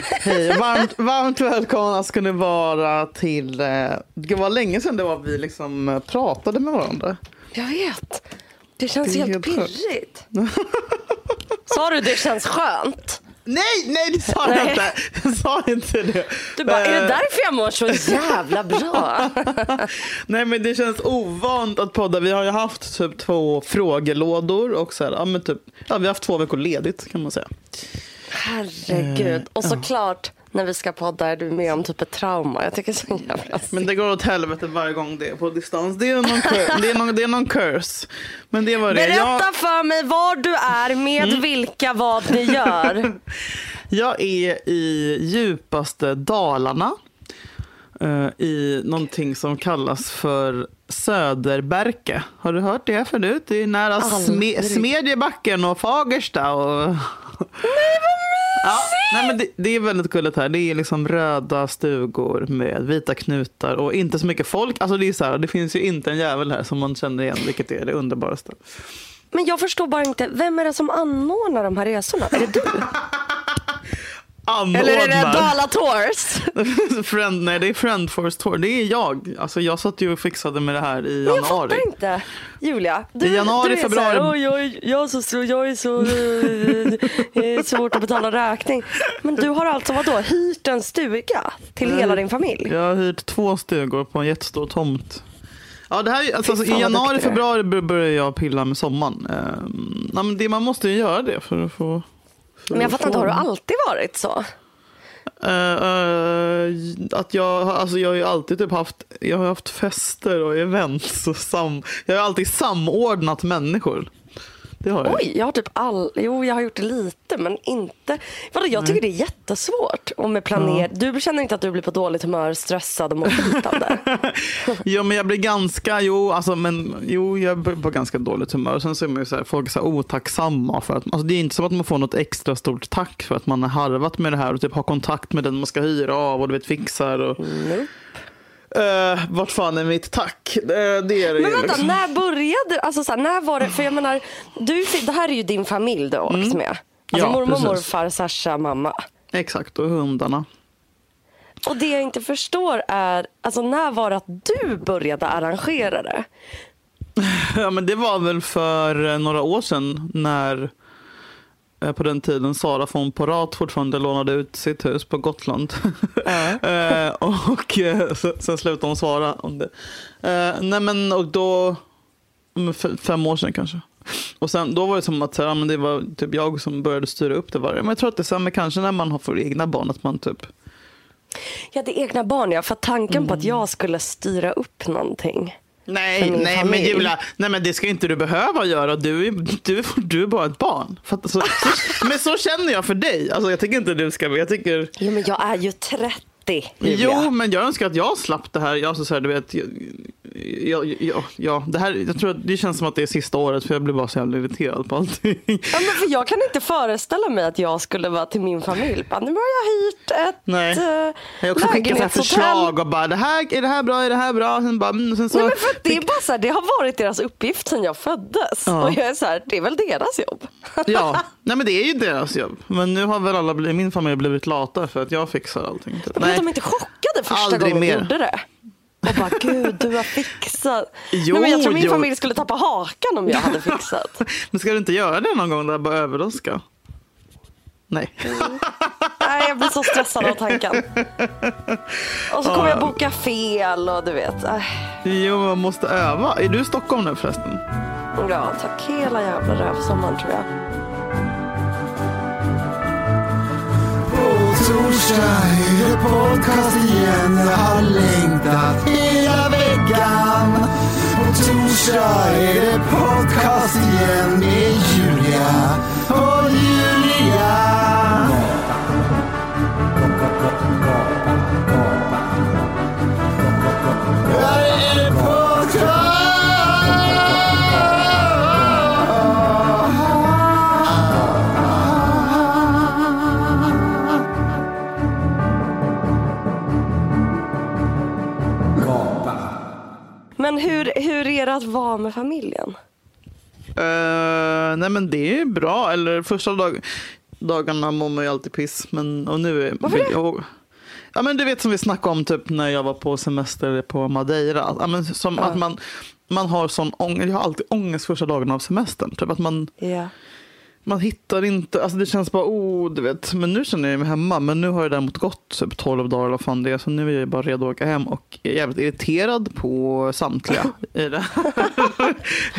Hej, varmt, varmt välkomna ska ni vara till... Eh, det var länge sedan det var vi liksom eh, pratade med varandra. Jag vet. Det känns Det helt helt pirrigt. Sa du det känns skönt? Nej, nej det sa jag inte. Jag sa inte det. Du bara, är det Eh, därför jag mår så jävla bra? Nej men det känns ovant att podda. Vi har ju haft typ två frågelådor och så här, ja, men typ, ja, vi har haft två veckor ledigt kan man säga. Herregud. Och såklart, när vi ska podda är du med om typ ett trauma. Jag tycker så jävla Men det går åt helvete varje gång det är på distans. Det är någon, cur- det är någon, det är någon curse. Men det var det. Berätta Jag, för mig var du är, med Mm. vilka, vad ni gör. jag är i djupaste Dalarna. eh, I någonting som kallas för Söderberke. Har du hört det förut? Det är nära Sme-. Smedjebacken och Fagersta. Och... Nej, vad ja, nej, men det, det är väldigt gulligt här. Det är liksom röda stugor med vita knutar och inte så mycket folk. Alltså det, är så här, det finns ju inte en jävel här som man känner igen, vilket är det underbaraste. Men jag förstår bara inte, vem är det som anordnar de här resorna? Är det du? Anordnar. Eller är det Dala Tours? Friend, nej, det är Friend Force Tour. Det är jag. Alltså, jag satt ju och fixade med det här i Jag januari. fattar inte. Julia, du, I januari, du är februari. Så här, "Åh, jag, jag, så, jag är så eh, eh, svårt att betala räkning. Men du har alltså vadå, hyrt en stuga till hela din familj? Jag har hyrt två stugor på en jättestor tomt. Ja, det här, alltså, alltså, I januari, februari bör- börjar jag pilla med sommaren. Nej, men det, man måste ju göra det för att få... Men jag att fattar inte, har du alltid varit så? Eh, eh, att jag, alltså jag har ju alltid typ haft, jag har haft fester och events och sam, jag har alltid samordnat människor. Det har jag. Oj, jag har typ all... Jo, jag har gjort det lite, men inte... Vadå, jag tycker det är jättesvårt. Och med planer... Du känner inte att du blir på dåligt humör, stressad och mår skit av det? Jo, men jag blir ganska, jo, alltså, men, jo, jag blir på ganska dåligt humör. Sen så är man ju så här, folk är så här otacksamma för att, alltså, det är inte som att man får något extra stort tack för att man har harvat med det här och typ har kontakt med den man ska hyra av och du vet fixar och, Nope. Eh, vart fan är mitt tack? Det, det är det Men vänta, liksom. när började alltså så här, när var det? För jag menar, du, det här är ju din familj du har åkt med. Alltså. Ja, mormor, precis. morfar, Sasha, mamma. Exakt, och hundarna. Och det jag inte förstår är, alltså när var det att du började arrangera det? Ja, men det var väl för eh, några år sedan när på den tiden Sara von Porat fortfarande lånade ut sitt hus på Gotland. Eh, och eh, sen slutade hon svara om det. Eh, nej men och då, mm, fem år sedan kanske. Och sen, då var det som att så här, ja, men det var typ jag som började styra upp det. Var det. Men jag tror att det är samma kanske när man har för egna barn. Att man typ, Jag hade egna barn, ja. För tanken Mm. på att jag skulle styra upp någonting. Nej, nej men. Julia, nej men det ska inte du behöva göra. Du är, du, du är bara ett barn. För att, så, så, men så känner jag för dig. Alltså, jag tycker inte du ska, jag tycker, Jo, men jag är ju 30, Julia. jo men jag önskar att jag slapp det här. Jag, så, här, du vet, jag, jag, jag, ja, det här, jag tror att det känns som att det är sista året för jag blir bara så jävla irriterad på allting. Ja, men för jag kan inte föreställa mig att jag skulle vara till min familj. Bara, nu har jag hyrt ett Nej. äh, Jag har också skickat så här förslag och bara, det här, är det här bra, är det här bra? Sen bara, mm, sen så, Nej, men för att det, är bara så här, det har varit deras uppgift sedan jag föddes. Ja. Och jag är så här, det är väl deras jobb. Ja, nej men det är ju deras jobb. Men nu har väl alla min familj blivit lata för att jag fixar allting. Typ. Men de inte chockade första Aldrig gången mer. de gjorde det. Och bara, gud du har fixat. Jo, Nej, men jag tror min jo. familj skulle tappa hakan om jag hade fixat. Men ska du inte göra det någon gång där bara överraska? Nej. Nej, jag blir så stressad av tanken. Och så kommer jag boka fel och du vet. Äh, Jo, man måste öva. Är du i Stockholm nu förresten? Ja, tack hela jävla rövsommaren tror jag. Torsdag är det podcast igen. Jag har längtat hela veckan. På torsdag är det podcast igen. Med Julia. Och Julia vara med familjen? Eh, nej men det är bra. Eller första dag, dagarna mår man ju alltid piss. Men, och nu är, Varför det? Jag, ja men du vet som vi snackade om typ när jag var på semester på Madeira. Ja, men som Ja. att man, man har sån ångest. Jag har alltid ångest första dagen av semestern. Typ att man, Ja. Man hittar inte, alltså det känns bara, oh du vet. Men nu känner jag mig hemma. Men nu har det däremot gått typ 12 dagar eller fan det är. Så nu är jag bara redo att åka hem och är jävligt irriterad på samtliga i det här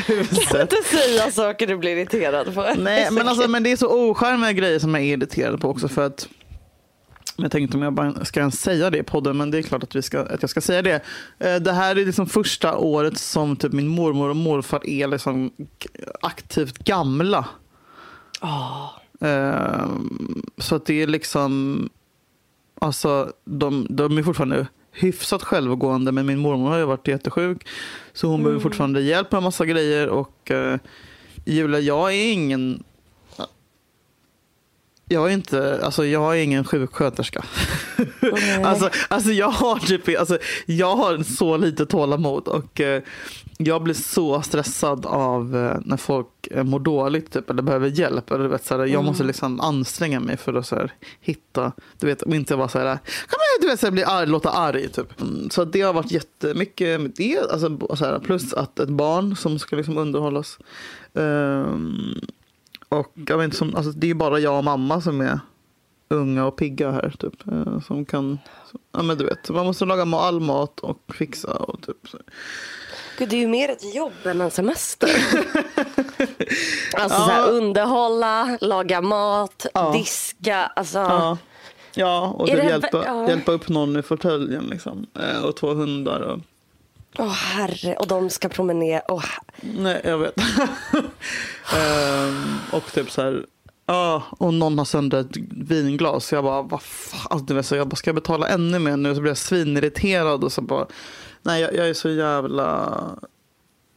huset. Inte säga saker du blir irriterad på. Nej, men, alltså, men det är så ocharmiga grejer som jag är irriterad på också. För att, jag tänkte om jag bara ska ens säga det i podden, men det är klart att, vi ska, att jag ska säga det. Eh, Det här är liksom första året som typ min mormor och morfar är liksom aktivt gamla. Eh, Så att det är liksom, alltså de, de är fortfarande hyfsat självgående, men min mormor har ju varit jättesjuk. Så hon behöver fortfarande hjälp med massa grejer. Och eh, Julia, jag är ingen jag är inte, alltså jag är ingen sjuksköterska. alltså, alltså jag har typ, alltså jag har så lite tålamod och eh, jag blir så stressad av eh, när folk eh, mår dåligt typ, eller behöver hjälp. Eller, vet, så här, jag måste liksom anstränga mig för att så här, hitta, du vet, och inte vara så här, du vet, så här, bli arg, låta arg typ. Mm, Så det har varit jättemycket med det, alltså, bo- så här, plus att ett barn som ska liksom underhållas. Ehm, och jag vet inte, som, alltså, det är bara jag och mamma som är unga och pigga här. Typ, eh, som kan, så, ja men du vet, man måste laga all mat och fixa och typ. Så. Gud, det är ju mer ett jobb än en semester. alltså Ja. så här, underhålla, laga mat, Ja. diska. Alltså, Ja. Ja, och typ hjälpa, hjälpa upp någon i fåtöljen liksom. Eh, och två hundar. Och, Åh herre, och de ska promenera. Åh, nej, jag vet. Ehm, och typ så här. Ja, och någon har sönder ett vinglas. Jag bara, vad fan. Alltså, jag bara, ska jag betala ännu mer nu? Så blir jag svinirriterad. Och så bara, nej jag, jag är så jävla...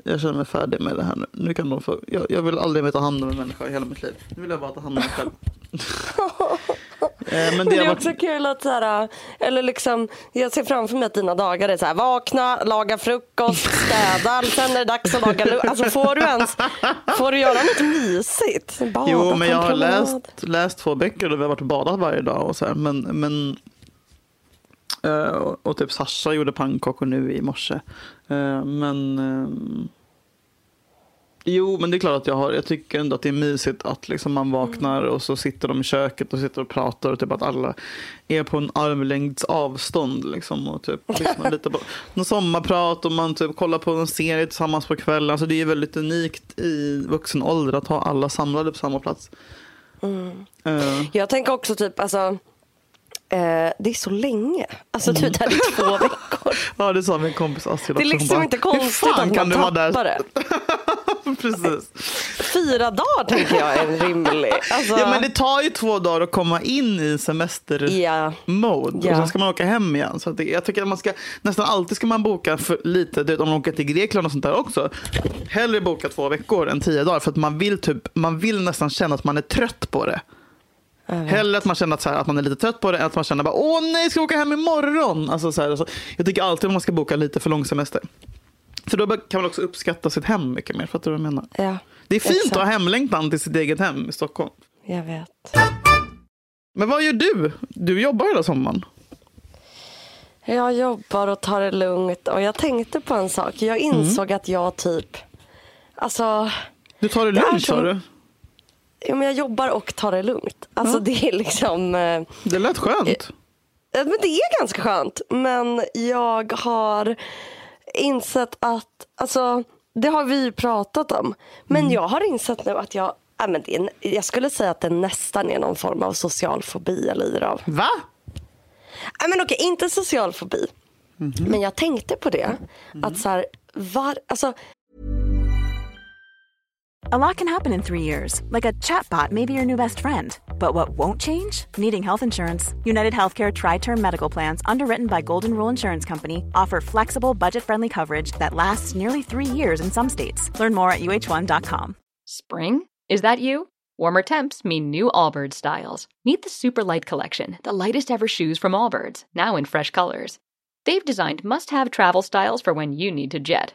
Jag känner mig färdig med det här nu. nu kan de få, jag, jag vill aldrig mer ta hand om en människa i hela mitt liv. Nu vill jag bara ta hand om mig själv. Eh, men Men det det har är varit... också kul att så här, eller liksom, jag ser framför mig att dina dagar är så här, vakna, laga frukost, städa, sen är det dags att laga lunch. Alltså får du ens, får du göra något mysigt? Bada, Jo, men en jag har läst, läst två böcker och vi har varit och badat varje dag. Och så här. Men, men, och, och typ Sasha gjorde pannkakor nu i morse. Eh, men ehm, Jo, men det är klart att jag har. Jag tycker ändå att det är mysigt att liksom man vaknar och så sitter de i köket och sitter och pratar och typ att alla är på en armlängds avstånd liksom och typ lyssnar lite på någon sommarprat och man typ kollar på en serie tillsammans på kvällen. Alltså det är väldigt unikt i vuxen ålder att ha alla samlade på samma plats. Eh, Jag tänker också typ, alltså, eh, det är så länge. Alltså du är där i två veckor. ja, det sa min kompis Astrid Det är också. Liksom bara, inte "Hur konstigt att man tappar där? det. Precis. Fyra dagar tänker jag är rimlig. Alltså, Ja, men det tar ju två dagar att komma in i semester. ja. mode Ja. och sen ska man åka hem igen. Så det, jag tycker att man ska, nästan alltid ska man boka för lite, du vet, om man åker till Grekland och sånt där också. Hellre boka två veckor än tio dagar för att man vill, typ, man vill nästan känna att man är trött på det. Hellre att man känner att, här, att man är lite trött på det än att man känner bara åh nej, ska jag åka hem imorgon? Alltså, så här, alltså, jag tycker alltid att man ska boka lite för lång semester. För då kan man också uppskatta sitt hem mycket mer. Fattar du vad jag menar? ja, Det är fint Exakt. att ha hemlängtan till sitt eget hem i Stockholm. jag vet. Men vad gör du? Du jobbar hela sommaren. Jag jobbar och tar det lugnt och jag tänkte på en sak. Jag insåg att jag typ, alltså, Du tar det lugnt som- sa du? Ja, men jag jobbar och tar det lugnt. Alltså det är liksom, eh, Det lät skönt. Ja, Men det är ganska skönt. Men jag har insett att, alltså det har vi ju pratat om. Men jag har insett nu att jag, ja, men det är, jag skulle säga att det nästan är någon form av social fobi jag lider av. Va? Ja, men okej, inte social fobi. Men jag tänkte på det. Att så här, var, alltså, A lot can happen in three years, like a chatbot may be your new best friend. But what won't change? Needing health insurance. United Healthcare Tri Term Medical Plans, underwritten by Golden Rule Insurance Company, offer flexible, budget friendly coverage that lasts nearly three years in some states. Learn more at uh1.com. Spring? Is that you? Warmer temps mean new Allbirds styles. Meet the Super Light Collection, the lightest ever shoes from Allbirds, now in fresh colors. They've designed must have travel styles for when you need to jet.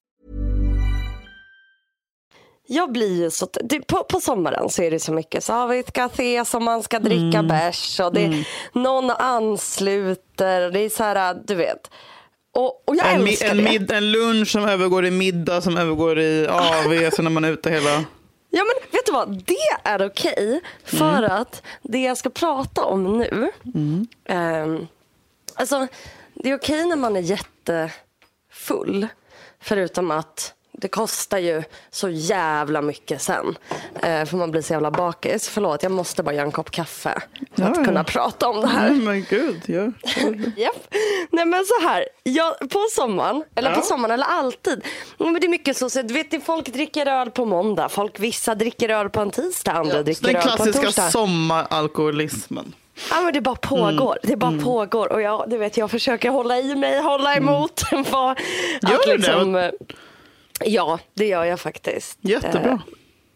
Jag blir ju så, det, på, på sommaren så är det så mycket så har vi ett café som man ska dricka mm. bärs och det, mm. någon ansluter och det är så här, du vet. Och, och jag en, älskar en, det. mid, en lunch som övergår i middag som övergår i AV sen när man är ute hela... Ja men vet du vad, det är okej okay för mm. att det jag ska prata om nu, mm. um, alltså det är okej okay när man är jättefull förutom att det kostar ju så jävla mycket sen. Eh, för man blir så jävla bakis. Förlåt, jag måste bara göra en kopp kaffe. För att ja, kunna prata om det här. Nej men gud, ja. yep. Nej men så här, jag, på sommaren, eller ja. på sommaren eller alltid. Men det är mycket så, så du vet, folk dricker öl på måndag. Folk, vissa dricker öl på en tisdag, andra dricker öl på en torsdag. Den klassiska sommaralkoholismen. Ja, men det bara pågår. Mm. Det bara mm. pågår. Och jag, du vet, jag försöker hålla i mig, hålla mm. emot. Mm. Gör du liksom, det? Ja, det gör jag faktiskt. Jättebra. Eh,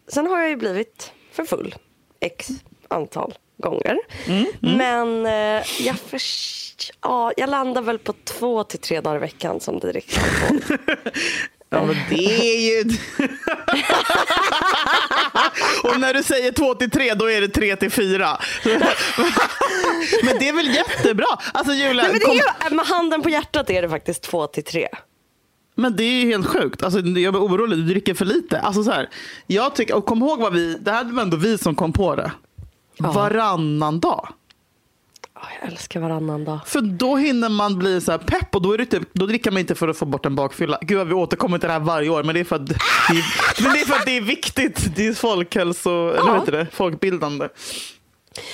sen har jag ju blivit för full x antal gånger. Mm, mm. Men eh, jag, för, ja, jag landar väl på två till tre dagar i veckan som det alkohol. Ja, men det är ju... och när du säger två till tre, då är det tre till fyra. men det är väl jättebra? Alltså Julia, Nej, men det är ju, med handen på hjärtat är det faktiskt två till tre. Men det är ju helt sjukt. Alltså, jag blir orolig. Du dricker för lite. Alltså, så här, jag tycker, och kom ihåg vad vi, det här var ändå vi som kom på det. Ja. Varannan dag. jag älskar varannan dag. För då hinner man bli så här pepp och då, är det typ, då dricker man inte för att få bort en bakfylla. Gud, vi återkommer till det här varje år, men det är för att, det, är, men det, är för att det är viktigt. Det är folkhälso, ja. eller vad heter det? folkbildande.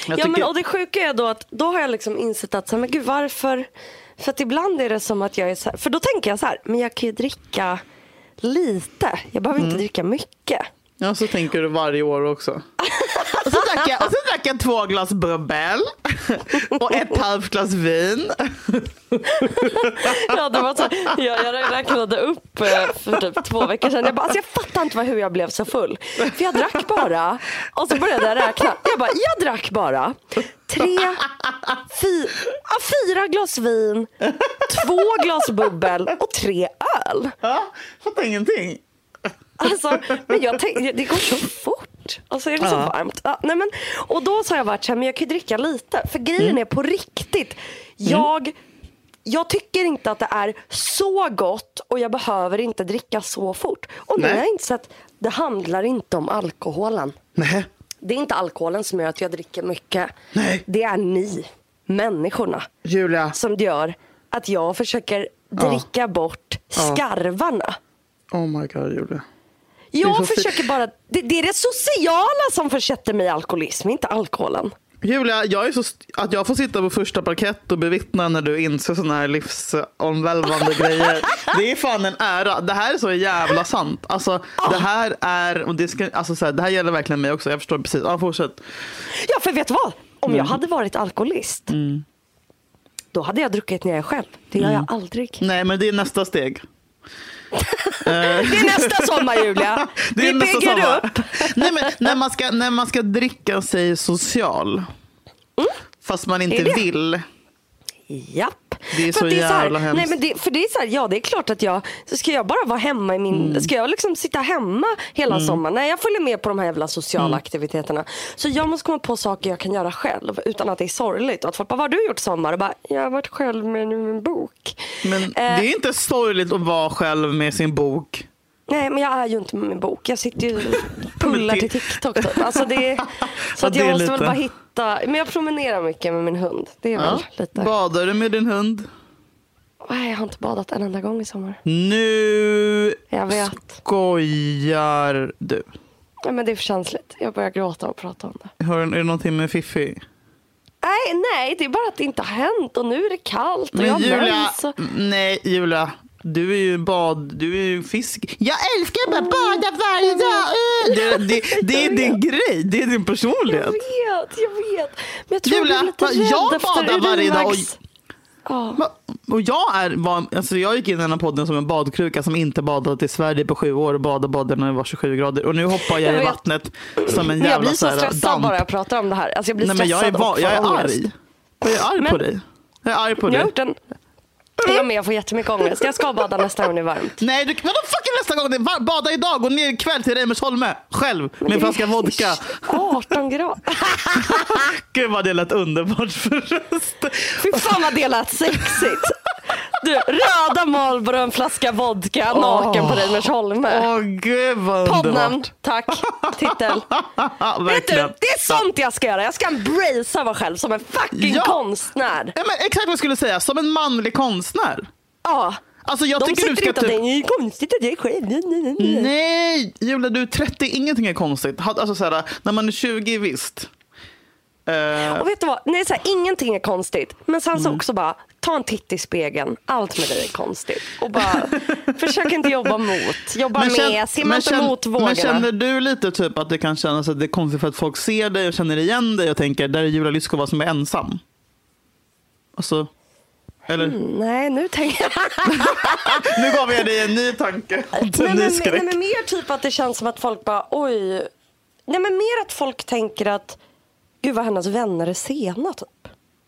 Jag ja, tycker... men, och det sjuka är då att då har jag liksom insett att så här, men gud, varför för att ibland är det som att jag är så här, för då tänker jag så här, men jag kan ju dricka lite. Jag behöver mm. inte dricka mycket. Ja, så tänker du varje år också. Drack jag, och så drack jag två glas bubbel och ett halvt glas vin. ja, det var så, jag, jag räknade upp eh, för typ två veckor sedan. Jag, bara, alltså jag fattar inte hur jag blev så full. För jag drack bara, och så började jag räkna. Jag bara, jag drack bara tre, fy, fyra glas vin, två glas bubbel och tre öl. Ja, fattar ingenting. Alltså, men jag tänkte, det går så fort. Och så är det så varmt. Ja, nej men, och då sa jag varit så här, men jag kan ju dricka lite. För grejen mm. är på riktigt. Jag, mm. jag tycker inte att det är så gott och jag behöver inte dricka så fort. Och nu har jag insett, det handlar inte om alkoholen. Nej. Det är inte alkoholen som gör att jag dricker mycket. Nej. Det är ni, människorna, Julia. som gör att jag försöker dricka ja. bort skarvarna. Oh my god, Julia. Jag försöker bara, det, det, är det sociala som försätter mig i alkoholism, inte alkoholen. Julia, jag är så, att jag får sitta på första parkett och bevittna när du inser sådana här livsomvälvande grejer. Det är fan en ära. Det här är så jävla sant. Alltså, det här är, och det, ska, alltså, så här, det här gäller verkligen mig också. Jag förstår precis. Ja, fortsätt. Ja, för vet du vad? Om mm. jag hade varit alkoholist, mm. då hade jag druckit när jag är själv. Det gör mm. jag aldrig. Nej, men det är nästa steg. Det är nästa sommar Julia. Det är Vi bygger sommar. upp. Nej, men när, man ska, när man ska dricka sig social, mm. fast man inte vill. Japp. Det är så det är jävla så här, hemskt. Nej, men det, för det är så här, ja det är klart att jag, ska jag bara vara hemma i min, mm. ska jag liksom sitta hemma hela mm. sommaren? Nej jag följer med på de här jävla sociala mm. aktiviteterna. Så jag måste komma på saker jag kan göra själv utan att det är sorgligt. Och att folk bara, vad har du gjort sommar? Och bara, jag har varit själv med en bok. Men eh, det är inte sorgligt att vara själv med sin bok. Nej men jag är ju inte med min bok. Jag sitter ju pullar till TikTok typ. Alltså det, så att jag måste lite. väl bara hitta. Men jag promenerar mycket med min hund. Det är ja. väl lite. Badar du med din hund? Nej, jag har inte badat en enda gång i sommar. Nu Jag vet. skojar du. Ja, men det är för känsligt. Jag börjar gråta och prata om det. Har, är det någonting med Fiffi? Nej, nej, det är bara att det inte har hänt och nu är det kallt och jag Men har Julia, mens. nej Julia. Du är ju bad, du är ju fisk. Jag älskar att bada varje dag. Det, det, det är din grej, det är din Jag personlighet. vet, jag vet. Men jag tror Julia, jag blir lite rädd jag badar varje dag och- Och jag, är, var, alltså jag gick in i den här podden som en badkruka som inte badat i Sverige på sju år och badade badade när det var 27 grader. Och nu hoppar jag, Jag i vattnet som en Men jag jävla blir så stressad damp. bara jag pratar om det här. Alltså jag blir Nej, men stressad jag är, va- jag är arg. Jag är arg på Men- dig. Jag är arg på Jag har dig. gjort en... Jag med, jag får jättemycket ångest. Jag ska bada nästa gång det är varmt. Nej, du, vadå fucking nästa gång? Det är var- Bada idag och ner ikväll till Reimersholme. Själv med en flaska vodka. 18 grader. Gud vad det lät underbart förresten. Fy fan vad det lät sexigt. Du, röda Marlboro och en flaska vodka naken på Reimersholme. Åh gud vad Poddnamn, underbart. tack. Titel. Vet du, verkligen. det är sånt jag ska göra. Jag ska embracea mig själv som en fucking Ja. konstnär. Ja, men exakt vad jag skulle säga, som en manlig konstnär. Ja. Alltså jag De tycker du ska typ... det är konstigt att jag är själv. Nej, Julia du är 30, ingenting är konstigt. Alltså så här, när man är 20 visst. Eh, Och vet du vad? Nej, så här, ingenting är konstigt. Men sen Mm. så också bara, ta en titt i spegeln. Allt med dig är konstigt. Och bara, försök inte jobba mot. Jobba med, känn- simma inte känn- mot vågorna. men känner du lite typ att det kan kännas att det är konstigt för att folk ser dig och känner igen dig och tänker där är Julia Lyskova som är ensam? Alltså, eller? Nej, nu tänker jag... Nu gav jag dig en ny tanke. nej, En men, ny nej, skräck. men mer typ att det känns som att folk bara, oj. Nej, men mer att folk tänker att, gud vad hennes vänner är sena typ.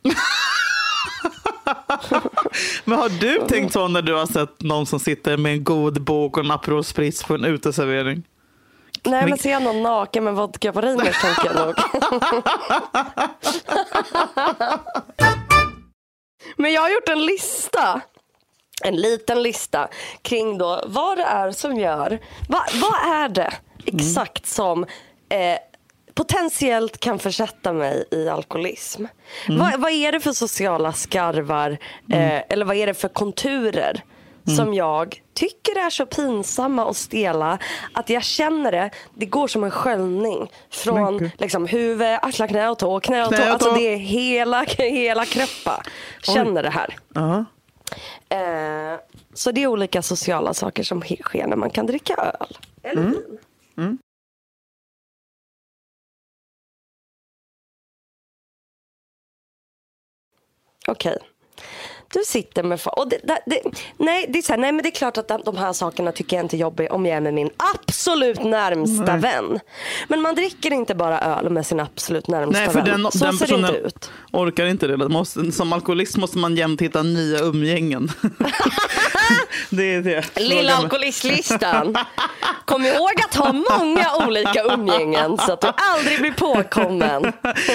Men har du tänkt så när du har sett någon som sitter med en god bok och en Aperol Spritz på en uteservering? Nej, Men- men ser jag någon naken med vodka på Reimers tänker jag nog. men jag har gjort en lista. En liten lista kring då vad det är som gör, vad, vad är det exakt som eh, potentiellt kan försätta mig i alkoholism? Vad, vad är det för sociala skarvar eh, eller vad är det för konturer som jag tycker är så pinsamma och stela att jag känner det, det går som en sköljning från liksom, huvud, axlar, knä och tå, knä och tå. Knä och Alltså tå. det är hela, hela kroppen känner det här. Ja. Eh, så det är olika sociala saker som sker när man kan dricka öl. Eller vin. Okej. Du sitter med... Och det, det, det, nej, det är så här, nej, men det är klart att de, de här sakerna tycker jag inte är jobbiga om jag är med min absolut närmsta vän. Men man dricker inte bara öl med sin absolut närmsta Nej, för vän. den, så den ser det inte ut. orkar inte det. det måste, som alkoholist måste man jämt hitta nya umgängen. det är det. Lilla alkoholistlistan. Kom ihåg att ha många olika umgängen så att du aldrig blir påkommen.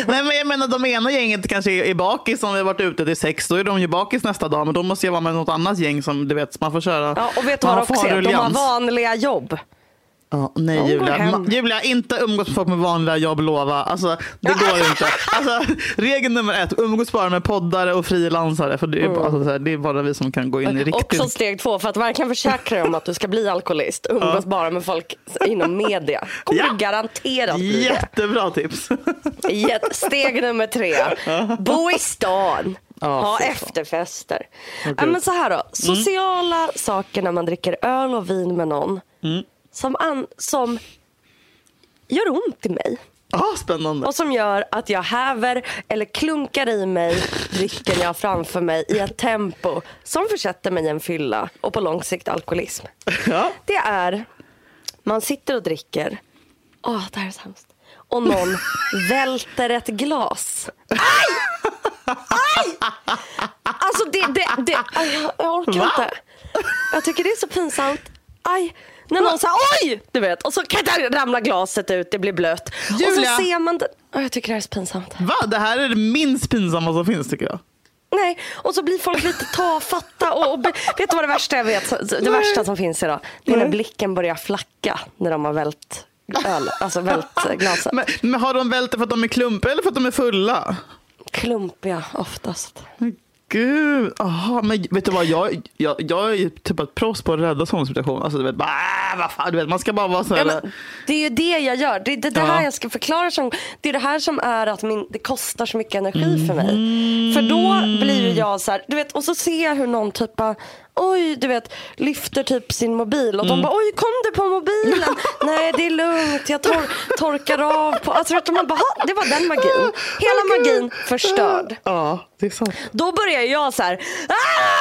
Nej, men jag menar de ena gänget kanske är bakis om vi har varit ute till sex. Då är de ju bakis nästa dag. Men då måste jag vara med något annat gäng som du vet, man får köra. Ja, och vet du vad också är? De har vanliga jobb. Ja, nej De Julia. Julia, inte umgås med folk med vanliga jobb, lova. Alltså, det går inte. Alltså, regel nummer ett, umgås bara med poddare och frilansare. För det är, bara, alltså, det är bara vi som kan gå in i riktigt. Också steg två för att verkligen försäkra dig om att du ska bli alkoholist. Umgås bara med folk inom media. Kommer Ja. du garanterat bli det. Jättebra tips. Jätte- Steg nummer tre. Bo i stan. Ja, ha efterfester. Ja, men så här då. Sociala saker när man dricker öl och vin med någon. Som, an- som gör ont i mig. Ah, spännande. Och som gör att jag häver eller klunkar i mig drycken jag har framför mig i ett tempo som försätter mig i en fylla och på lång sikt alkoholism. Ja. Det är, man sitter och dricker, åh det här är så hemskt. Och någon välter ett glas. Aj! Aj! Alltså det, det, det aj, jag, jag orkar Va? inte. Jag tycker det är så pinsamt. Aj! När någon säger oj! Du vet, och så kan det ramla glaset ut, det blir blött. Och Julia! så ser man det. Åh, jag tycker det här är så pinsamt. Va? Det här är det minst pinsamma som finns tycker jag. Nej, och så blir folk lite tafatta. Och, och, vet du vad det värsta jag vet? Det värsta som finns idag. Det är när Nej. blicken börjar flacka när de har vält öl, alltså vält glaset. Men, men har de vält det för att de är klumpiga eller för att de är fulla? Klumpiga oftast. Gud. Aha, men vet du vad, jag, jag, jag är ju typ ett proffs på att rädda sådana situationer. Alltså, du vet, bara, äh, vad fan, du vet, man ska bara vara så här. Ja, det är ju det jag gör. Det är det, det här Ja. jag ska förklara. Som, det är det här som är att min, det kostar så mycket energi för mig. För då blir ju jag så här, du vet, och så ser jag hur någon typ bara, oj, du vet, lyfter typ sin mobil och de bara, oj, kom du på mobilen? Nej, det är lugnt, jag tor torkar av på, alltså vet du, man bara, "Ha, det var den magin. Hela magin förstörd. Ja, det är sant. Då börjar jag så här, "Ah!"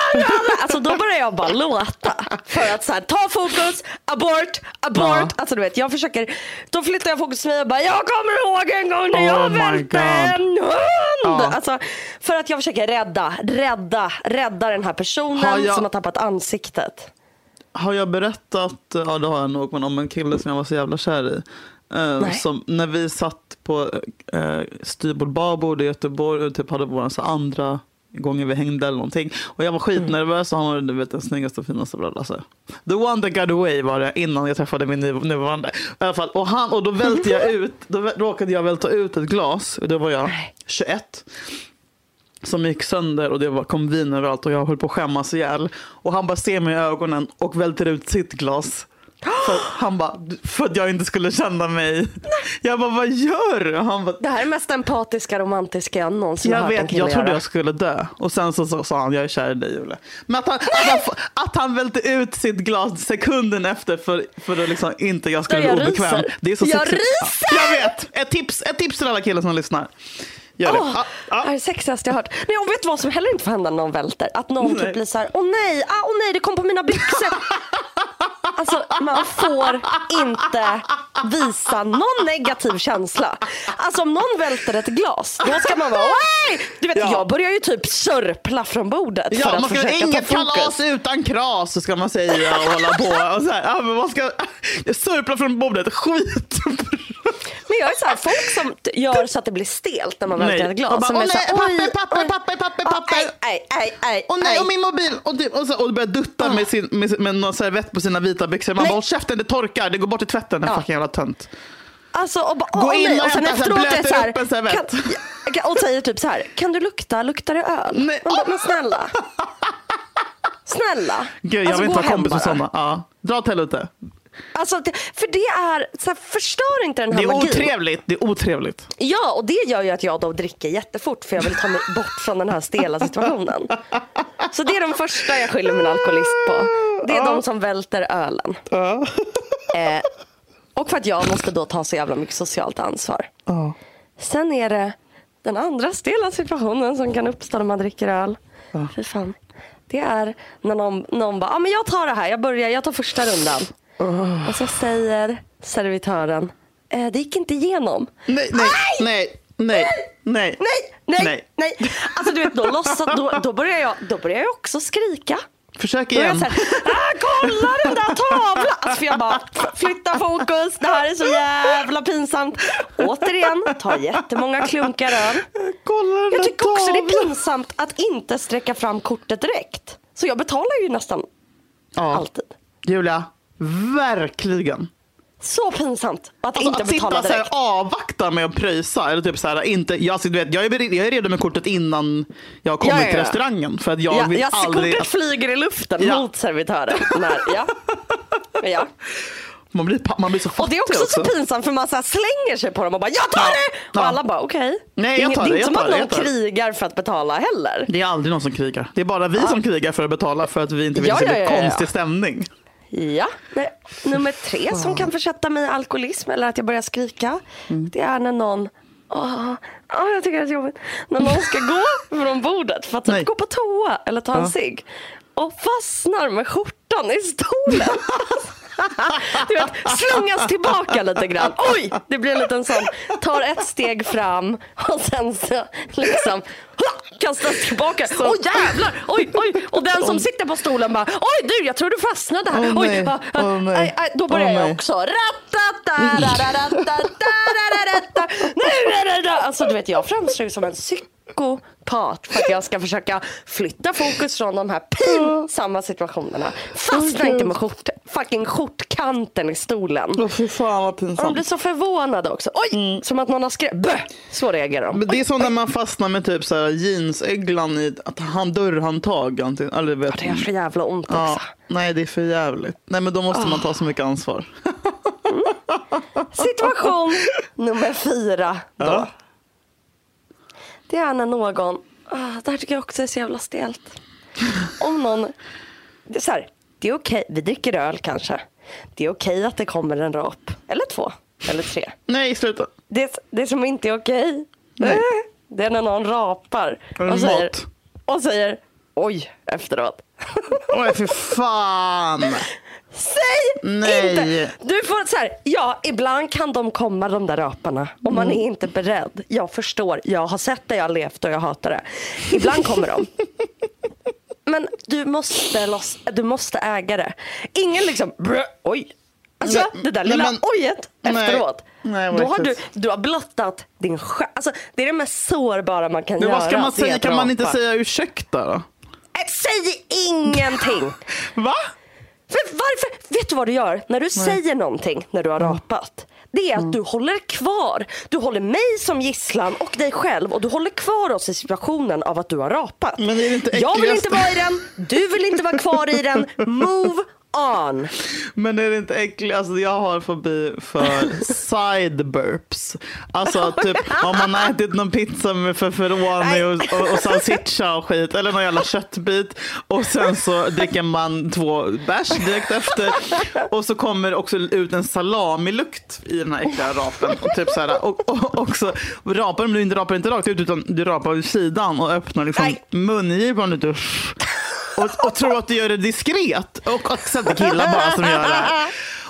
Alltså då börjar jag bara låta. För att så här, ta fokus, abort, abort. Ja. Alltså du vet, jag försöker, då flyttar jag fokus till mig och bara, jag kommer ihåg en gång när jag Oh my välte en hund. Ja. Alltså, för att jag försöker rädda, rädda, rädda den här personen Har jag- som har tappat ansiktet. Har jag berättat, ja det har jag nog, men om en kille som jag var så jävla kär i. Eh, Nej. som, när vi satt på eh, styrbord babord i Göteborg och typ hade vår så andra gången vi hängde eller någonting. Och jag var skitnervös och han var du vet, den snyggaste och finaste. Bla, bla, så. The one that got away var det innan jag träffade min nuv- nuvarande. I alla fall, och, han, och då välte jag ut, då råkade jag välta ut ett glas. Och då var jag 21 som gick sönder och det var, kom vin överallt och jag höll på att skämmas ihjäl. Och han bara ser mig i ögonen och välter ut sitt glas. För, han bara, för att jag inte skulle känna mig. Jag bara, vad gör du? Han bara, Det här är mest empatiska, romantiska jag någonsin har jag hört en vet, jag trodde göra. jag skulle dö. Och sen så, så sa han, jag är kär i dig Julia. Men att han, att han, att han välte ut sitt glas sekunden efter för, för att liksom inte jag skulle Jag bli obekväm. ryser. Det är så Jag sexigt. ryser! Ja, Jag vet! Ett tips, ett tips till alla killar som lyssnar. Gör det. Åh, Ja, Det här ja. är det sexigaste jag har hört. Nej, och vet du vad som heller inte får hända när någon välter? Att någon Nej. typ blir så här, åh nej, ah, åh nej, det kom på mina byxor. Alltså man får inte visa någon negativ känsla. Alltså om någon välter ett glas, då ska man vara! Du vet, Ja. jag börjar ju typ sörpla från bordet för Ja, att man ska försöka inget ta fokus. kalas utan kras ska man säga och hålla på. Och så här, ja, men man ska surpla från bordet. Skit. Men jag är så här, folk som gör så att det blir stelt när man Nej. ett glas. Bara, som åh är så här, nej, papper, papper, papper, papper. aj, Och nej, och min mobil. Och, typ, och, så, och börjar dutta med, sin, med, med någon servett på sina vita byxor. Man Nej. bara, håll käften, det torkar. Det går bort i tvätten, den Ja. fucking jävla tönt. Alltså, och, bara, Gå åh, in nej. och och sen efteråt är det så här, upp en kan, och säger typ så här, kan du lukta, luktar det öl? Nej. Man bara, men snälla. Snälla. Gud, jag Alltså, vill inte vara kompis med sådana. Ja. Dra åt helvete. Alltså, för det är, så här, förstör inte den här Det är magin. otrevligt. Det är otrevligt. Ja, och det gör ju att jag då dricker jättefort för jag vill ta mig bort från den här stela situationen. Så det är de första jag skyller min alkoholist på. Det är de som välter ölen. Eh, och för att jag måste då ta så jävla mycket socialt ansvar. Sen är det den andra stela situationen som kan uppstå när man dricker öl. Fy fan. Det är när någon, någon bara, ah, men jag tar det här, jag börjar, jag tar första rundan. Och så säger servitören, eh, det gick inte igenom. Nej, nej, nej, nej, nej. Nej, nej, nej. Alltså du vet, då, låtsas, då, då, börjar jag, då börjar jag också skrika. Försök Då är jag igen. så här, ah, kolla den där tavlan! Alltså för jag bara, flytta fokus, det här är så jävla pinsamt. Återigen, tar jättemånga klunkar öl. Kolla den Jag tycker också det är pinsamt att inte sträcka fram kortet direkt. Så jag betalar ju nästan Ja. alltid. Julia, verkligen. Så pinsamt att Alltså, inte att sitta betala här, direkt. avvakta med att pröjsa. Eller typ så här, inte, jag, alltså, du vet, jag, är, jag är redo med kortet innan jag har kommit Ja, ja, till ja. restaurangen. För att jag Ja, vill jag, aldrig... kortet flyger i luften Ja. mot servitören. När, ja. Men ja. man, blir, man blir så fattig Och det är också så pinsamt för man så slänger sig på dem och bara jag tar Ja. det! Och alla bara okej. Nej, det, jag tar det är inte som att någon krigar för att betala heller. Det är aldrig någon som krigar. Det är bara vi som krigar för att betala för att vi inte vill Ja, se ja. konstig stämning. Ja. Nej. Nummer tre som kan försätta mig i alkoholism eller att jag börjar skrika. Mm. Det är när någon Åh, åh, jag tycker det är jobbigt. När någon ska gå från bordet för att typ gå på toa eller ta en Ja. cigg och fastnar med skjortan i stolen. Du vet, slungas tillbaka lite grann. Oj, det blir en liten sån, tar ett steg fram och sen så liksom kastas tillbaka. Åh jävlar, oj, oj. Och den som sitter på stolen bara, oj du, jag tror du fastnade här. Åh, oj, Åh, nej. aj, aj, då börjar Åh, jag också. Ratatatararatataratatata. Nu är det där. Alltså du vet, jag framstår som en psykopat för att jag ska försöka flytta fokus från de här pinsamma situationerna. Fastna inte med skjort, fucking skjortknappar kanten i stolen. Åh fy fan vad Och de pinsamt. blir så förvånade också. Oj, som att någon har. Bö! Så reagerar de. Men det är som när man fastnar med typ så här jeansägglan i ett hand, dörrhandtag. Eller vet, Det gör så jävla ont ja, också. nej det är för jävligt. Nej men då måste man ta så mycket ansvar. Situation nummer fyra. Då. Ja. Det är när någon, ah, det här tycker jag också är så jävla stelt. Om någon, det är så här, det är okej, vi dricker öl kanske. Det är okej att det kommer en rap, eller två, eller tre. Nej sluta. Det, det som inte är okej, Nej. eh, det är när någon rapar och säger, och säger oj efteråt. Oj för fan. Säg Nej. inte! Du får så här, ja, ibland kan de komma de där raparna och man är inte beredd. Jag förstår, jag har sett det, jag har levt och jag hatar det. Ibland kommer de. Men du måste, loss, du måste äga det. Ingen liksom, brö, oj. Alltså Nej, det där lilla men- ojet nej. efteråt. Nej, då har du, du har blottat din själ. Alltså, det är det mest sårbara man kan Men göra. vad ska man säga? Kan man inte säga ursäkta då? Äh, Säg ingenting! Va? För varför? Vet du vad du gör när du säger någonting när du har rapat? Det är att du håller kvar. Du håller mig som gisslan och dig själv och du håller kvar oss i situationen av att du har rapat. Men är det inte Jag vill inte vara i den, du vill inte vara kvar i den. Move on. Men är det inte äckligt? Alltså jag har fobi för side burps. Alltså typ om man har ätit någon pizza med feferoni och, och, och salsiccia och skit eller någon jävla köttbit och sen så dricker man två bärs direkt efter och så kommer också ut en salamilukt i den här äckliga rapen. Och, typ så här, och, och också rapar men du inte rapar inte rakt ut utan du rapar vid sidan och öppnar liksom mungipan lite och, och tror att du gör det diskret. Och också att det är killar bara som gör det här.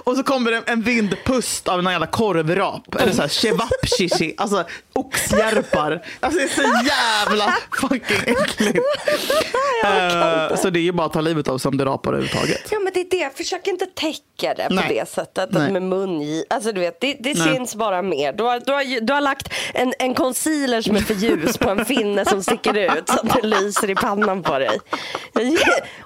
Och så kommer det en vindpust av en jävla korvrap. Eller så här Alltså oxjärpar. Alltså det är så jävla fucking äckligt. Eh, så det är ju bara att ta livet av sig om du rapar överhuvudtaget. Ja men det är det, försök inte täcka det Nej. på det sättet. Nej. Med mun. Alltså du vet, det, det syns bara mer. Du har, du, har, du har lagt en, en concealer som är för ljus på en finne som sticker ut så att det lyser i pannan på dig.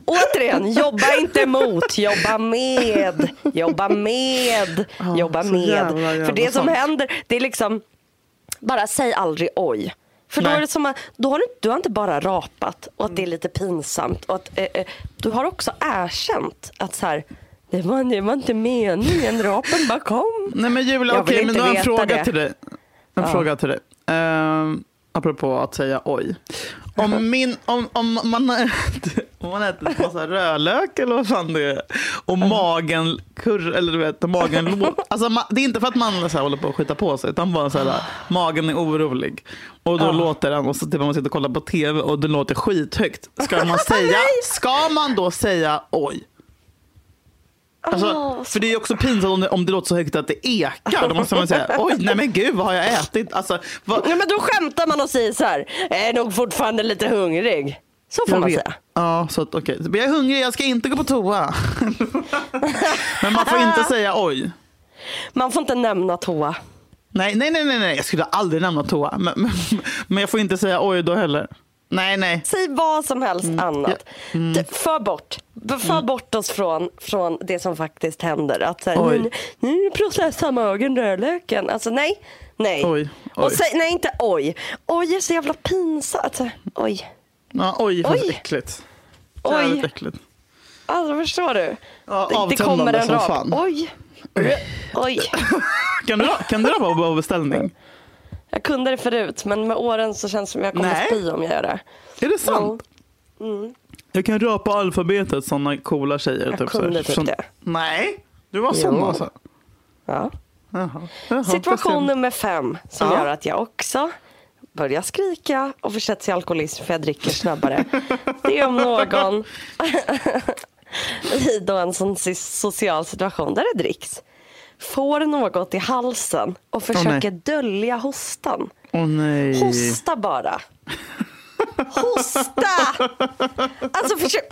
Återigen, jobba inte mot, jobba med. Jobba med. Jobba så med. jävla, jävla för det som händer, det är liksom, bara säg aldrig oj. För då är det som att, då har du, du har inte bara rapat och att det är lite pinsamt. Och att, eh, eh, du har också erkänt att så här, det, var, det var inte meningen, rapen bara kom. Nej men Julia, okej men inte då har jag en fråga det. till dig. En Ja. fråga till dig. Uh, apropå att säga oj. Om, min, om, om man ätit, om man har ätit massa rödlök eller vad fan det är och magen kurr, eller du vet magen lå- alltså Det är inte för att man så här, håller på att skita på sig utan bara så här, magen är orolig. Och då låter den och så typ man sitter och kollar på tv och det låter skithögt. Ska man säga, ska man då säga oj? Alltså, Åh, för det är också pinsamt om det, om det låter så högt att det ekar. Då måste man säga, oj, nej men gud, vad har jag ätit? Alltså, vad, Ja, men då skämtar man och säger så här, jag är nog fortfarande lite hungrig. Så får jag man vet. säga. Ja, så att, okej. Jag är hungrig, jag ska inte gå på toa. men man får inte säga oj. Man får inte nämna toa. Nej, nej, nej, nej, nej. jag skulle aldrig nämna toa. Men, men, men jag får inte säga oj då heller. Nej, nej. Säg vad som helst annat. Mm. För bort. För bort oss från, från det som faktiskt händer. Att här, nu, nu processar magen rödlöken. Alltså nej. Nej. Oj, oj. Och säg, nej inte oj. Oj är så jävla pinsamt. Alltså, oj. Ja, oj, vad Oj. äckligt. Oj. Äckligt. Alltså förstår du? Ja, det, kommer en fan. Oj. Oj. Kan du, kan du rappa på beställning? Jag kunde det förut men med åren så känns det som jag kommer Nej. spy om jag gör det. Är det sant? Jag kan rapa alfabetet, sådana coola tjejer. Jag typ, så här. kunde typ det. Nej, du var sån Jo. alltså? Ja. Jaha. Jaha, Situation nummer fem som Ja. gör att jag också börjar skrika och försätts i alkoholism för jag dricker snabbare. Det är om någon i då en sån social situation där det dricks får något i halsen och försöker dölja hostan. Åh nej. Hosta bara. Hosta! Alltså försök...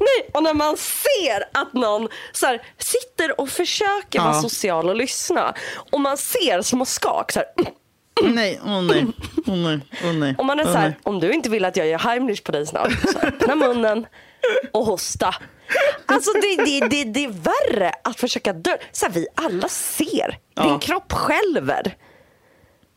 Nej, och när man ser att någon så här, sitter och försöker vara Ja. social och lyssna och man ser små skak så här, Nej, åh nej, åh nej, åh nej. Om man är så här, om du inte vill att jag gör Heimlich på dig snart, så öppna munnen och hosta. Alltså det, det, det, det är värre att försöka dö. Så här, vi alla ser. Ja. Din kropp skälver.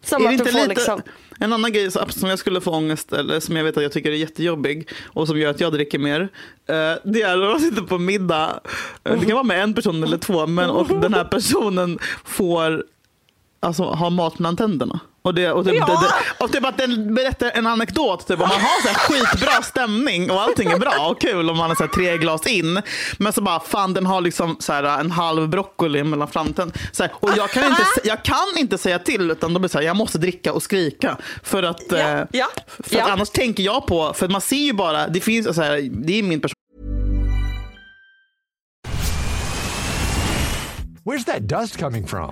Som Är att du får lite, liksom... En annan grej som som jag skulle få ångest, eller som jag vet att jag tycker är jättejobbig och som gör att jag dricker mer. eh, Det är när man sitter på middag. eh, Det kan vara med en person eller två, men och den här personen får alltså, ha mat mellan tänderna. Och, det, och, typ, Ja! det, det, och typ att den berättar en anekdot, typ, om man har så här skitbra stämning och allting är bra och kul om man har så här tre glas in. Men så bara, fan den har liksom så här, en halv broccoli mellan framtänderna. Och jag kan, inte, sä- jag kan inte säga till, utan de blir så här, jag måste dricka och skrika. För att, Ja, eh, ja, för att ja. annars tänker jag på, för man ser ju bara, det finns så här, det är min person Where's that dust coming from?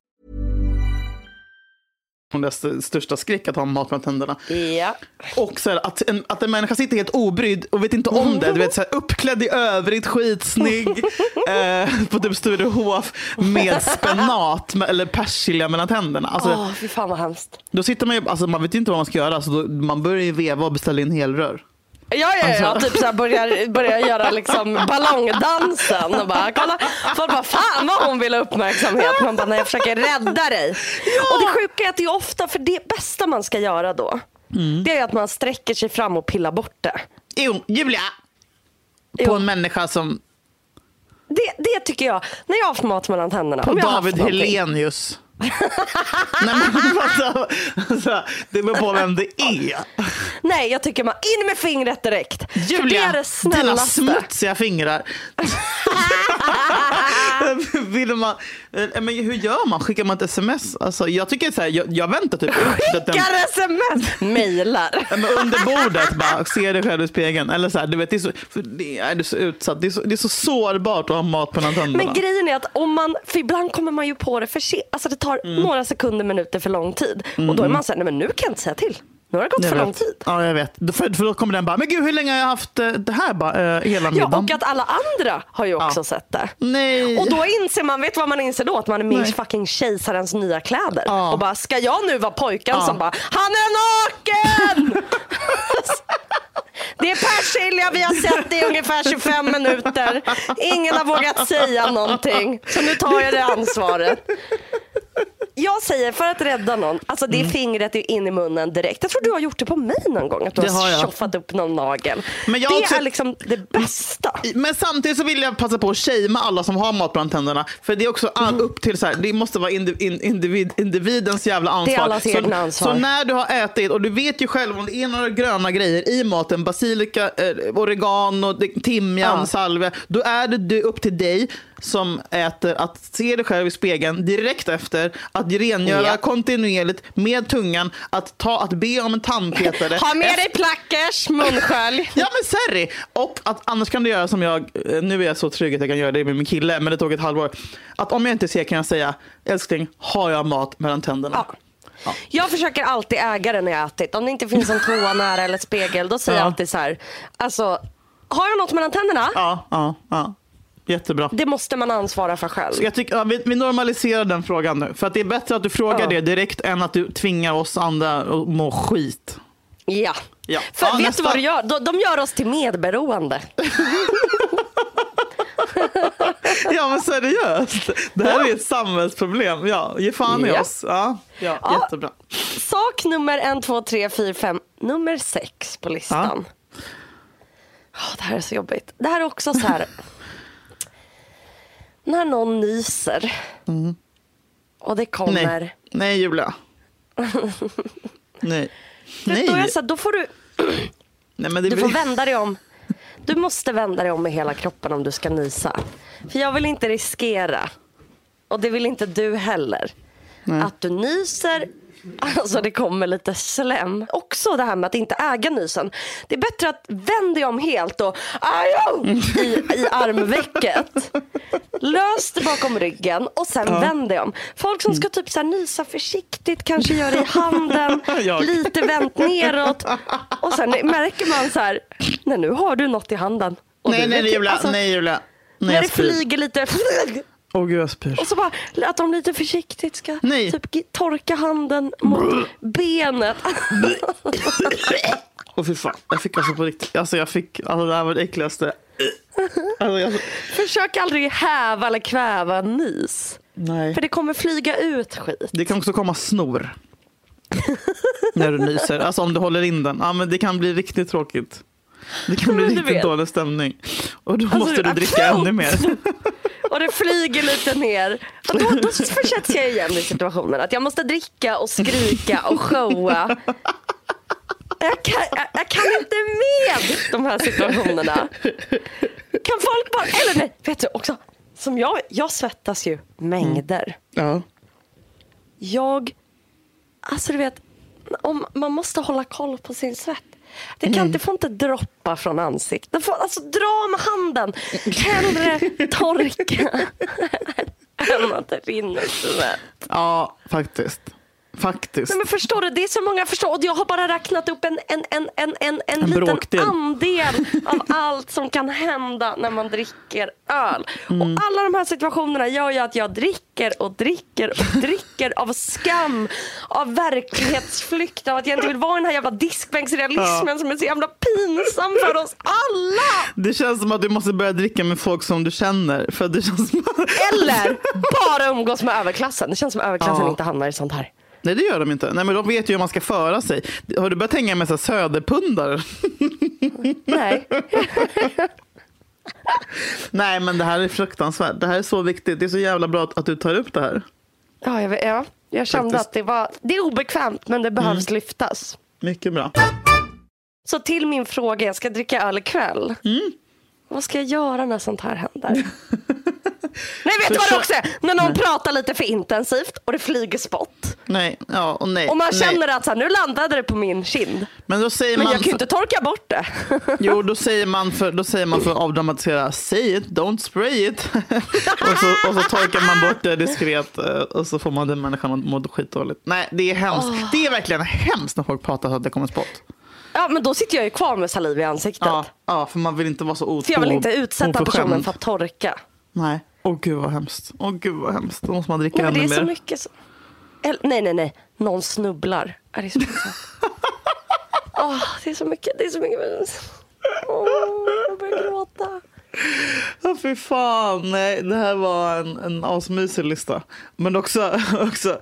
St- största skräck att ha mat mellan tänderna. Ja. Och så här, att, en, att en människa sitter helt obrydd och vet inte om det. Du vet, så här, uppklädd i övrigt, skitsnygg, eh, på typ Sturehof med spenat med, eller persilja mellan tänderna. Alltså, Åh, fy fan vad hemskt. Då sitter man ju, alltså, man vet ju inte vad man ska göra, så då, man börjar ju veva och beställa in helrör. Ja, ja, ja. Alltså- Typ så här börjar, börjar göra liksom ballongdansen och bara kolla. Folk bara fan vad hon vill ha uppmärksamhet. Man bara nej jag försöker rädda dig. Och det sjuka är att det är ofta för det bästa man ska göra då. Det är att man sträcker sig fram och pillar bort det. Jo, Julia! På Jo. en människa som, Det, det tycker jag. När jag har haft mat mellan tänderna. på David. Helenius. Nej, men, alltså, alltså, det beror på vem det är. Nej jag tycker man in med fingret direkt. För det Julia, är det dina smutsiga fingrar. Vill man, eh, men hur gör man? Skickar man ett sms? Alltså, jag tycker så här, jag, jag väntar typ ut Skickar sms. Men under bordet bara, se dig själv i spegeln. Eller så här, du vet, det är så, det är, det är så utsatt. Det är så, det är så sårbart att ha mat på tänderna. Men grejen är att om man, för ibland kommer man ju på det för sent. Alltså det tar Mm. några sekunder, minuter för lång tid. Och då är man såhär, nej men nu kan jag inte säga till. Nu har det gått Jag för vet. lång tid. Ja, jag vet. För, för då kommer den bara, men gud hur länge har jag haft eh, det här bara, eh, hela Ja, middagen? och att alla andra har ju också Ja. sett det. Nej. Och då inser man, vet vad man inser då? Att man är med i fucking kejsarens nya kläder. Ja. Och bara, ska jag nu vara pojken Ja. som bara, han är naken! Det är persilja, vi har sett det i ungefär 25 minuter. Ingen har vågat säga någonting. Så nu tar jag det ansvaret. Jag säger för att rädda någon, alltså det fingret är in i munnen direkt. Jag tror du har gjort det på mig någon gång, att du Det har, har tjoffat upp någon nagel. Men jag det också- är liksom det bästa. Men samtidigt så vill jag passa på att shamea alla som har mat bland tänderna. För det är också all, Mm. upp till så här, det måste vara indiv, in, individ, individens jävla ansvar. allas så, egna ansvar. så när du har ätit, och du vet ju själv om det är några gröna grejer i maten, basilika, eh, oregano, det- timjan, Ja. salvia, då är det upp till dig som äter att se dig själv i spegeln direkt efter, att rengöra Ja. kontinuerligt med tungan, att, ta, att be om en tandpetare. Ha med dig plackers, munskölj. Ja men serri! Och att annars kan du göra som jag, eh, nu är jag så trygg att jag kan göra det med min kille, men det tog ett halvår. Att om jag inte ser kan jag säga, älskling, har jag mat mellan tänderna? Ja. Jag försöker alltid äga det när jag ätit. Om det inte finns en toa nära eller ett spegel, då säger Ja. jag alltid så här. Alltså, har jag något mellan tänderna? Ja, ja, ja. Jättebra. Det måste man ansvara för själv. Så jag tycker, ja, vi, vi normaliserar den frågan nu. För att det är bättre att du frågar Ja. det direkt än att du tvingar oss andra att må skit. Ja. Ja. För Ja, vet nästa. du vad de gör? De, de gör oss till medberoende. Ja men seriöst. Det här är ett samhällsproblem. Ja, ge fan i Ja. oss. Ja, ja, Ja. jättebra. Sak nummer en, två, tre, fyra, fem, nummer sex på listan. Åh, det här är så jobbigt. Det här är också så här. När någon nyser och det kommer. Mm. Nej, nej Julia. Nej. Nej. Då, är så här, då får du, nej men det du blir... får vända dig om. Du måste vända dig om med hela kroppen om du ska nysa. För jag vill inte riskera, och det vill inte du heller, att du nyser Alltså det kommer lite slem. Också det här med att inte äga nysen. Det är bättre att vända dig om helt och ajo, i, i armvecket. Lös det bakom ryggen och sen vänd dig om. Folk som ska typ så här nysa försiktigt, kanske gör det i handen, Jag. lite vänt neråt. Och sen märker man så här, nej nu har du något i handen. Och Nej, nej, Julia. alltså, nej, Julia. Nej, När det flyger lite Åh gud, jag spyr. och så bara att de lite försiktigt ska Nej. typ torka handen mot benet. Åh fy fan. Jag fick alltså på riktigt. Alltså jag fick, alltså det här var det äckligaste. Alltså, jag, Försök aldrig häva eller kväva en nys. nej. För det kommer flyga ut skit. Det kan också komma snor. När du nyser. Alltså om du håller in den. Ja men det kan bli riktigt tråkigt. Det kan bli riktigt dålig stämning. Och då Alltså, måste du dricka ännu mer. Och det flyger lite ner. Och då, då försätts jag igen i situationen att jag måste dricka och skrika och showa. Jag kan, jag, jag kan inte med de här situationerna. Kan folk bara, eller nej, vet du också. Som jag, jag svettas ju mängder. Ja. Jag, alltså du vet, om, man måste hålla koll på sin svett. Det, kan, Mm. det får inte droppa från ansiktet. Det får, alltså dra med handen. Hellre torka än att det rinner svett. ja, faktiskt. Faktiskt. Nej, men förstår du, det är så många förstår. Och jag har bara räknat upp en, en, en, en, en, en, En liten bråkdel. andel av allt som kan hända när man dricker öl. Mm. Och alla de här situationerna gör ju att jag dricker och dricker och dricker av skam, av verklighetsflykt, av att jag inte vill vara i den här jävla diskbänksrealismen som är så jävla pinsam för oss alla. Det känns som att du måste börja dricka med folk som du känner. För det känns som Eller bara umgås med överklassen. Det känns som överklassen Ja. inte hamnar i sånt här. Nej det gör de inte. Nej men de vet ju hur man ska föra sig. Har du börjat hänga med så söderpundare? Nej. Nej men det här är fruktansvärt. Det här är så viktigt. Det är så jävla bra att, du tar upp det här. Ja, jag, ja. jag kände Faktiskt. att det var det är obekvämt men det behövs lyftas. Mycket bra. Så till min fråga, jag ska dricka öl ikväll. Vad ska jag göra när sånt här händer? Nej, vet du vad det också är? När någon pratar lite för intensivt och det flyger spott. Nej, ja och nej. Och man nej. känner att så här, nu landade det på min kind. Men då säger Men man... jag kan ju inte torka bort det. Jo, då säger man för, då säger man för att avdramatisera, say it, don't spray it. och, så, och så torkar man bort det diskret eh, och så får man den människan att må skitdåligt. Nej, det är hemskt. Det är verkligen hemskt när folk pratar så att det kommer spott. Ja, men då sitter jag ju kvar med saliv i ansiktet. Ja, ja, för man vill inte vara så o- För jag vill inte utsätta personen för att torka. Nej. Åh gud vad hemskt. Åh gud vad hemskt. Då måste man dricka Nej, men det ännu är så mer. mycket så... Eller, nej, nej, nej. Någon snubblar. Ja, Det är så mycket. Åh, det är så mycket. Det är så mycket. Åh, jag börjar gråta. Ja, fy fan. Nej, det här var en, en asmysig lista. Men också, också,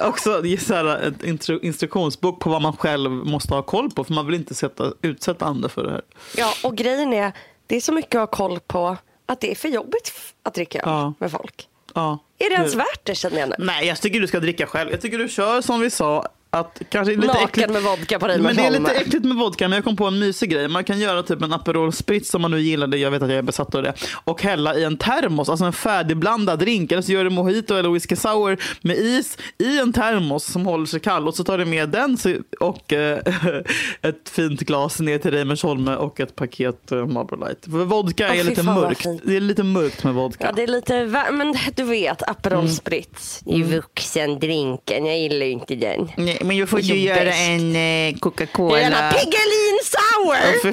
också så här ett intro, instruktionsbok på vad man själv måste ha koll på. För man vill inte sätta, utsätta andra för det här. Ja, och grejen är, det är så mycket att ha koll på att det är för jobbigt att dricka öl Ja. med folk. Ja. Är det ens värt det känner jag nu? Nej, jag tycker du ska dricka själv. Jag tycker du kör som vi sa. Att kanske lite Naken äckligt, med vodka på Men det är lite äckligt med vodka, men jag kom på en mysig grej. Man kan göra typ en Aperol Spritz om man nu gillar det. Jag vet att jag är besatt av det. Och hälla i en termos, alltså en färdigblandad drink. Eller så gör du mojito eller whisky sour med is i en termos som håller sig kall. Och så tar du med den och eh, ett fint glas ner till Reimersholme och ett paket eh, Marlboro Light. För vodka Åh, är lite mörkt. Det är lite mörkt med vodka. Ja, det är lite, men du vet, Aperol Mm. Spritz. Är ju vuxendrinken, jag gillar ju inte den. Nej, men jag får ju göra bäst. en eh, Coca-Cola. Gärna Piggelin Sour! Åh fy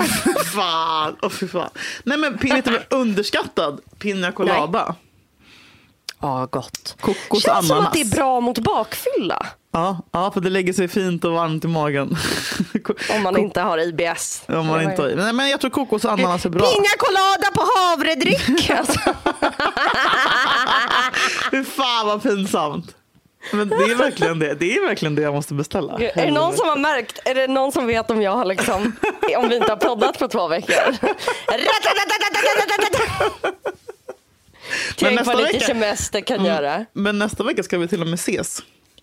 fan. Fy fan. Nej men vet du underskattad pina colada. Ja, gott. Kokos Känns som ananas. att det är bra mot bakfylla. Ja, ja, för det lägger sig fint och varmt i magen. Om man inte har IBS. Om man inte har, nej, men jag tror kokos och ananas är bra. Pina colada på havredryck. Alltså. Fy fan vad pinsamt. Men det är verkligen det. Det är verkligen det jag måste beställa. Är det någon som har märkt? Är det någon som vet om jag har liksom, om vi inte har poddat på två veckor? Tänk vad lite vecka- semester kan göra. Men nästa vecka ska vi till och med ses.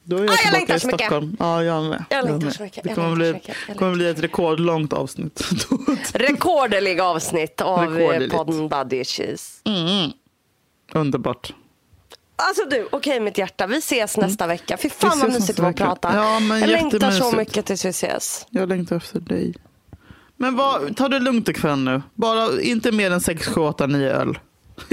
Då är jag Ah, jag längtar så mycket. Ja, jag med. Jag längtar så mycket. Det kommer, bli, kommer bli ett rekordlångt avsnitt. Rekordlig avsnitt av eh, podden Body Issues. Underbart. Alltså du, okej mitt hjärta, vi ses nästa vecka. Fy fan Mm. Vad mysigt det var att prata. Ja, jag längtar så mycket tills vi ses. Jag längtar efter dig. Men vad, ta det lugnt ikväll nu. Bara inte mer än 6, 7, 8, 9 öl.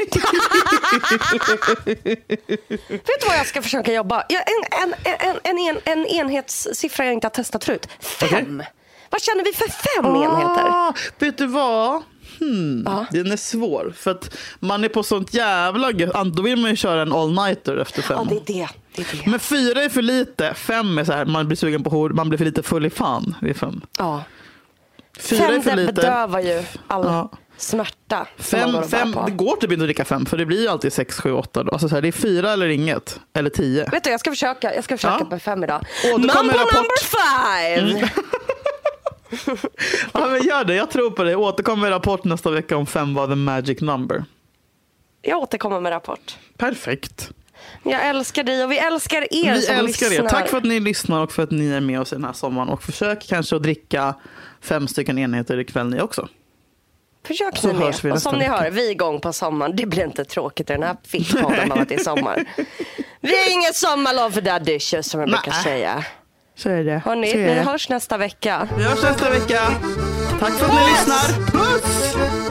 Vet du vad jag ska försöka jobba? Jag, en, en, en, en, en, en enhetssiffra jag inte har testat förut. Fem. Vad känner vi för fem enheter? Ah, vet du vad? Hmm, Ja. Den är svår. För att man är på sånt jävla gött. Då vill man ju köra en all-nighter efter fem. Ja, det är det. det, är det. Men fyra är för lite. Fem är så här, man blir sugen på hår. Man blir för lite full i fan vid fem. Ja. Fyra är Fem för det lite. bedövar ju all Ja. smärta. Fem, fem, på. det går typ inte att dricka fem för det blir ju alltid sex, sju, åtta. Då. Alltså så här, det är fyra eller inget. Eller tio. Vet du, jag ska försöka, jag ska försöka Ja. med fem idag. Återkom Mambo number five! Ja, men gör det, jag tror på det. Återkom med rapport nästa vecka om fem var the magic number. Jag återkommer med rapport. Perfekt. Jag älskar dig och vi älskar er Vi som älskar lyssnar. er. Tack för att ni lyssnar och för att ni är med oss i den här sommaren. Och försök kanske att dricka fem stycken enheter ikväll ni också. Försök Så nu med. hörs Och som ni vecka. hör, vi är igång på sommaren. Det blir inte tråkigt i den här fittpodden av att det är sommar. Vi har inget sommarlov för daddy som jag brukar säga. Så är det. Hörni, vi hörs nästa vecka. Vi hörs nästa vecka. Tack för att ni Puss! lyssnar. Puss!